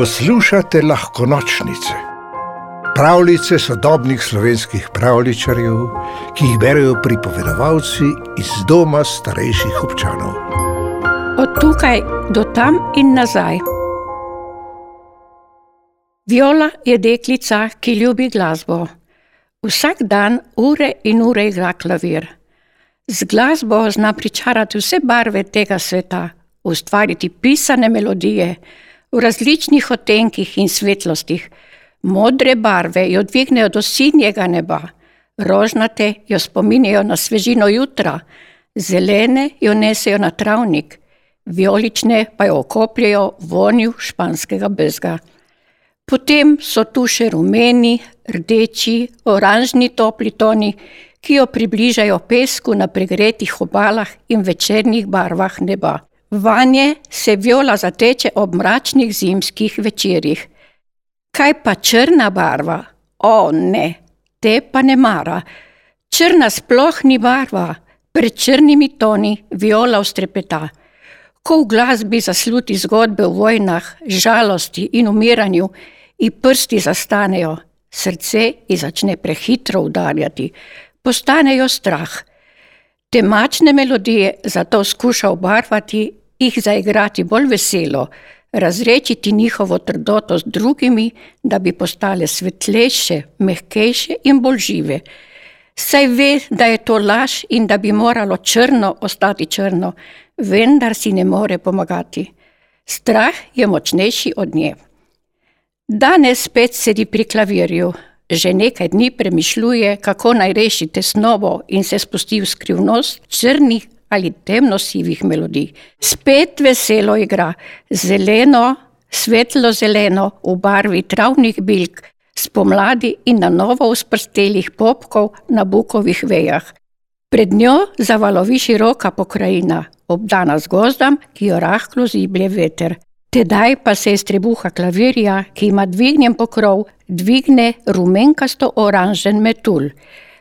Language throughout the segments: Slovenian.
Poslušate lahko nočnice, pravljice sodobnih slovenskih pravličarjev, ki jih berijo pripovedovalci iz doma starejših občanov. Od tukaj do tam in nazaj. Viola je deklica, ki ljubi glasbo. Vsak dan ure in ure igra klavir. Z glasbo zna pričarati vse barve tega sveta, ustvariti pisane melodije v različnih odtenkih in svetlostih. Modre barve jo dvignejo do sinjega neba, rožnate jo spominjajo na svežino jutra, zelene jo nesejo na travnik, vijolične pa jo okopljajo vonju španskega bezga. Potem so tu še rumeni, rdeči, oranžni topli toni, ki jo približajo pesku na pregretih obalah in večernih barvah neba. Vanje se viola zateče ob mračnih zimskih večerjih. Kaj pa črna barva? O, ne, te pa ne mara. Črna sploh ni barva, pred črnimi toni viola ustrepeta. Ko v glasbi zasluti zgodbe o vojnah, žalosti in umiranju, in prsti zastanejo, srce ji začne prehitro udarjati, postanejo strah. Temačne melodije zato skuša obarvati jih zaigrati bolj veselo, razrečiti njihovo trdoto z drugimi, da bi postale svetlejše, mehkejše in bolj žive. Saj ve, da je to laž in da bi moralo črno ostati črno, vendar si ne more pomagati. Strah je močnejši od nje. Danes spet sedi pri klavirju, že nekaj dni premišljuje, kako naj reši tesnobo in se spusti v skrivnost črnih ali temno-sivih melodij. Spet veselo igra, zeleno, svetlo zeleno v barvi travnih bilk, spomladi in na novo usprstelih popkov na bukovih vejah. Pred njo zavalovi široka pokrajina, obdana z gozdom, ki jo rahlo ziblje veter. Tedaj pa se iz trebuha klavirja, ki ima dvignjen pokrov, dvigne rumenkasto-oranžen metul.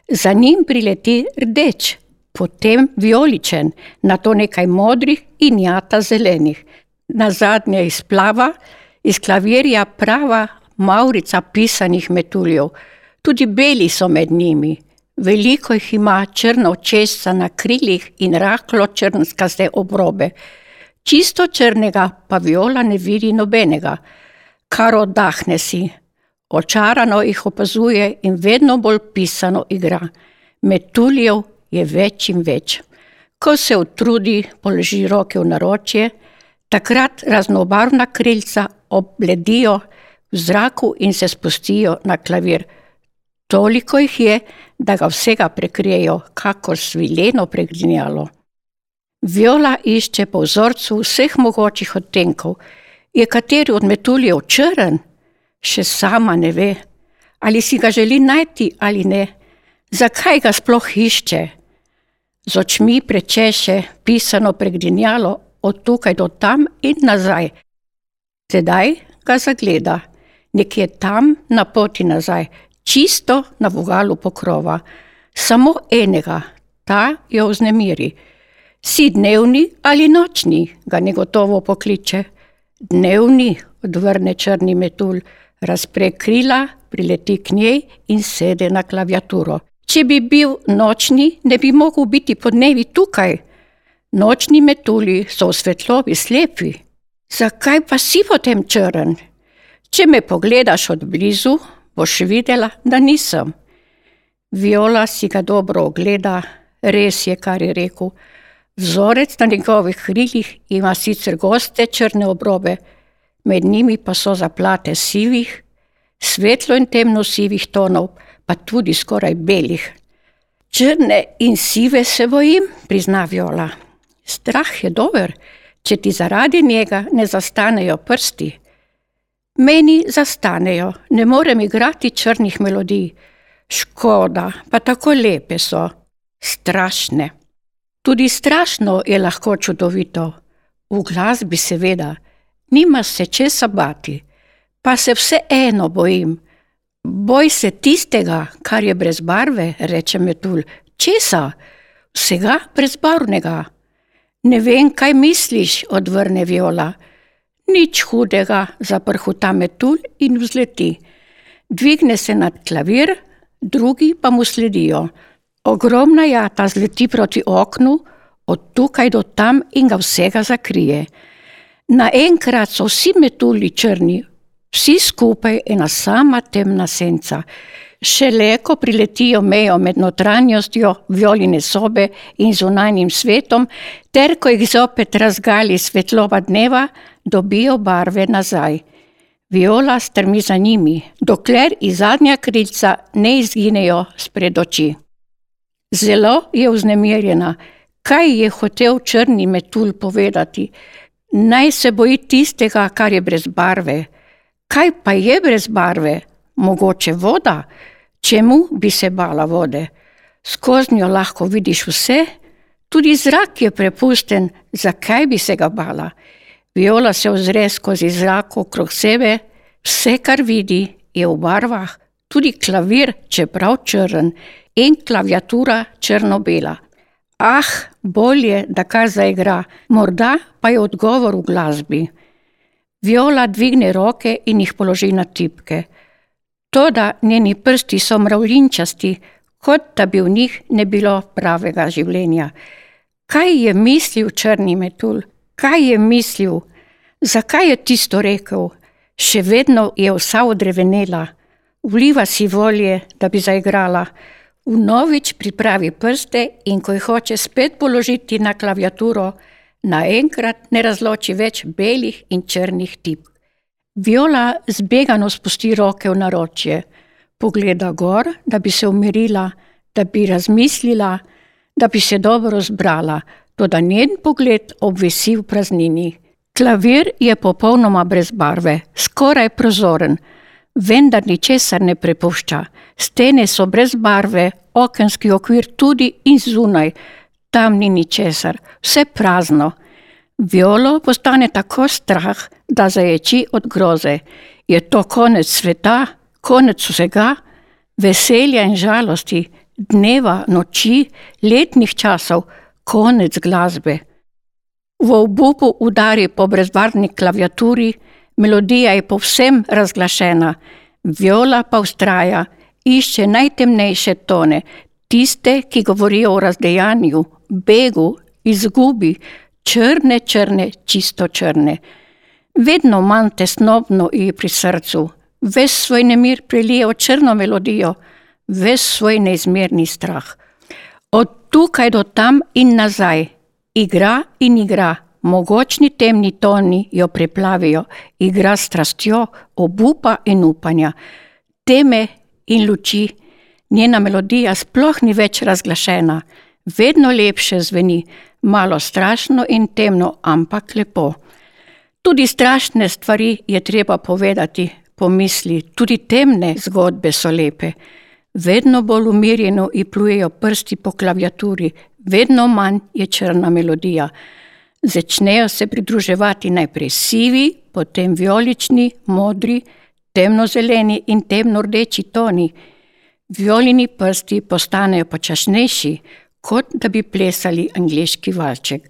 Za njim prileti rdeč, potem vijoličen, na to nekaj modrih in jata zelenih. Na zadnje izplava iz klavirja prava maurica pisanih metuljev. Tudi beli so med njimi. Veliko jih ima črno česa na krilih in rahlo črnskaste obrobe. Čisto črnega pa viola ne vidi nobenega, kar oddahne si. Očarano jih opazuje in vedno bolj pisano igra. Metuljev je več in več. Ko se utrudi, položi roke v naročje, takrat raznobarvna krilca obledijo v zraku in se spustijo na klavir. Toliko jih je, da ga vsega prekrijejo, kakor svileno pregrinjalo. Viola išče po vzorcu vseh mogočih odtenkov. Je kateri od metuljev črn? Še sama ne ve. Ali si ga želi najti ali ne? Zakaj ga sploh išče? Z očmi prečeše pisano pregrinjalo od tukaj do tam in nazaj. Sedaj ga zagleda, nekje tam na poti nazaj, čisto na vogalu pokrova. Samo enega, ta jo vznemiri. Si dnevni ali nočni, ga negotovo pokliče. Dnevni, odvrne črni metul, razpre krila, prileti k njej in sede na klaviaturo. Če bi bil nočni, ne bi mogel biti po dnevi tukaj. Nočni metulji so v svetlobi slepi. Zakaj pa si potem črn? Če me pogledaš od blizu, boš videla, da nisem. Viola si ga dobro ogleda, res je, kar je rekel. Vzorec na njegovih krilih ima sicer goste črne obrobe, med njimi pa so zaplate sivih, svetlo in temno sivih tonov pa tudi skoraj belih. Črne in sive se bojim, prizna Viola. Strah je dober, če ti zaradi njega ne zastanejo prsti. Meni zastanejo, ne morem igrati črnih melodij. Škoda, pa tako lepe so, strašne. Tudi strašno je lahko čudovito. V glasbi seveda, nima se česa bati, pa se vseeno bojim. Boj se tistega, kar je brez barve, reče Metul. Česa? Vsega brezbarvnega. Ne vem, kaj misliš, odvrne Viola. Nič hudega, zaprhuta metul in vzleti. Dvigne se nad klavir, drugi pa mu sledijo. Ogromna jata zleti proti oknu, od tukaj do tam in ga vsega zakrije. Naenkrat so vsi metuli črni, vsi skupaj ena sama temna senca. Šele ko priletijo mejo med notranjostjo violine sobe in zunanjim svetom, ter ko jih zopet razgali svetloba dneva, dobijo barve nazaj. Viola strmi za njimi, dokler iz zadnja krilca ne izginejo spred oči. Zelo je vznemirjena, kaj je hotel črni metul povedati. Naj se boji tistega, kar je brez barve. Kaj pa je brez barve? Mogoče voda? Čemu bi se bala vode? Skozi njo lahko vidiš vse, tudi zrak je prepusten, zakaj bi se ga bala? Viola se ozre skozi zrak okrog sebe, vse, kar vidi, je v barvah, tudi klavir, čeprav črn, in klaviatura črno-bela. Ah, bolje, da kar zaigra, morda pa je odgovor v glasbi. Viola dvigne roke in jih položi na tipke. Toda njeni prsti so mravljinčasti, kot da bi v njih ne bilo pravega življenja. Kaj je mislil črni metul? Kaj je mislil? Zakaj je tisto rekel? Še vedno je vsa odrevenela, vliva si volje, da bi zaigrala. Vnovič pripravi prste in ko jih hoče spet položiti na klaviaturo, naenkrat ne razloči več belih in črnih tipk. Viola zbegano spusti roke v naročje, pogleda gor, da bi se umirila, da bi razmislila, da bi se dobro zbrala, toda njen pogled obvisi v praznini. Klavir je popolnoma brez barve, skoraj prozoren, vendar ničesar ne prepušča. Stene so brez barve, okenski okvir tudi in zunaj, tam ni ničesar, vse prazno. Violo postane tako strah, da zaječi od groze. Je to konec sveta, konec vsega, veselja in žalosti, dneva, noči, letnih časov, konec glasbe. V obupu udari po brezbarvni klaviaturi, melodija je povsem razglašena, viola pa ustraja, išče najtemnejše tone, tiste, ki govorijo o razdejanju, begu, izgubi, črne, črne, čisto črne. Vedno manj tesnobno ji pri srcu, ves svoj nemir prelije v črno melodijo, ves svoj neizmerni strah. Od tukaj do tam in nazaj, igra in igra, mogočni temni toni jo preplavijo, igra strastjo, obupa in upanja, teme in luči. Njena melodija sploh ni več razglašena, vedno lepše zveni, malo strašno in temno, ampak lepo. Tudi strašne stvari je treba povedati, pomisli, tudi temne zgodbe so lepe. Vedno bolj umirjeno ji plujejo prsti po klaviaturi, vedno manj je črna melodija. Začnejo se pridruževati najprej sivi, potem vijolični, modri, temno-zeleni in temno-rdeči toni. Violini prsti postanejo počasnejši, kot da bi plesali angliški valček.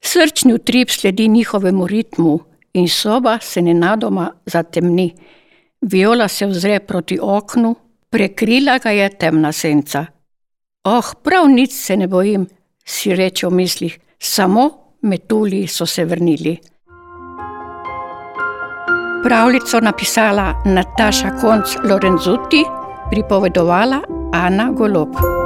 Srčni utrip sledi njihovemu ritmu in soba se nenadoma zatemni. Viola se ozre proti oknu, prekrila ga je temna senca. Oh, prav nič se ne bojim, si reče v mislih, samo metuli so se vrnili. Pravljico napisala Nataša Konc Lorenzuti, pripovedovala Ana Golob.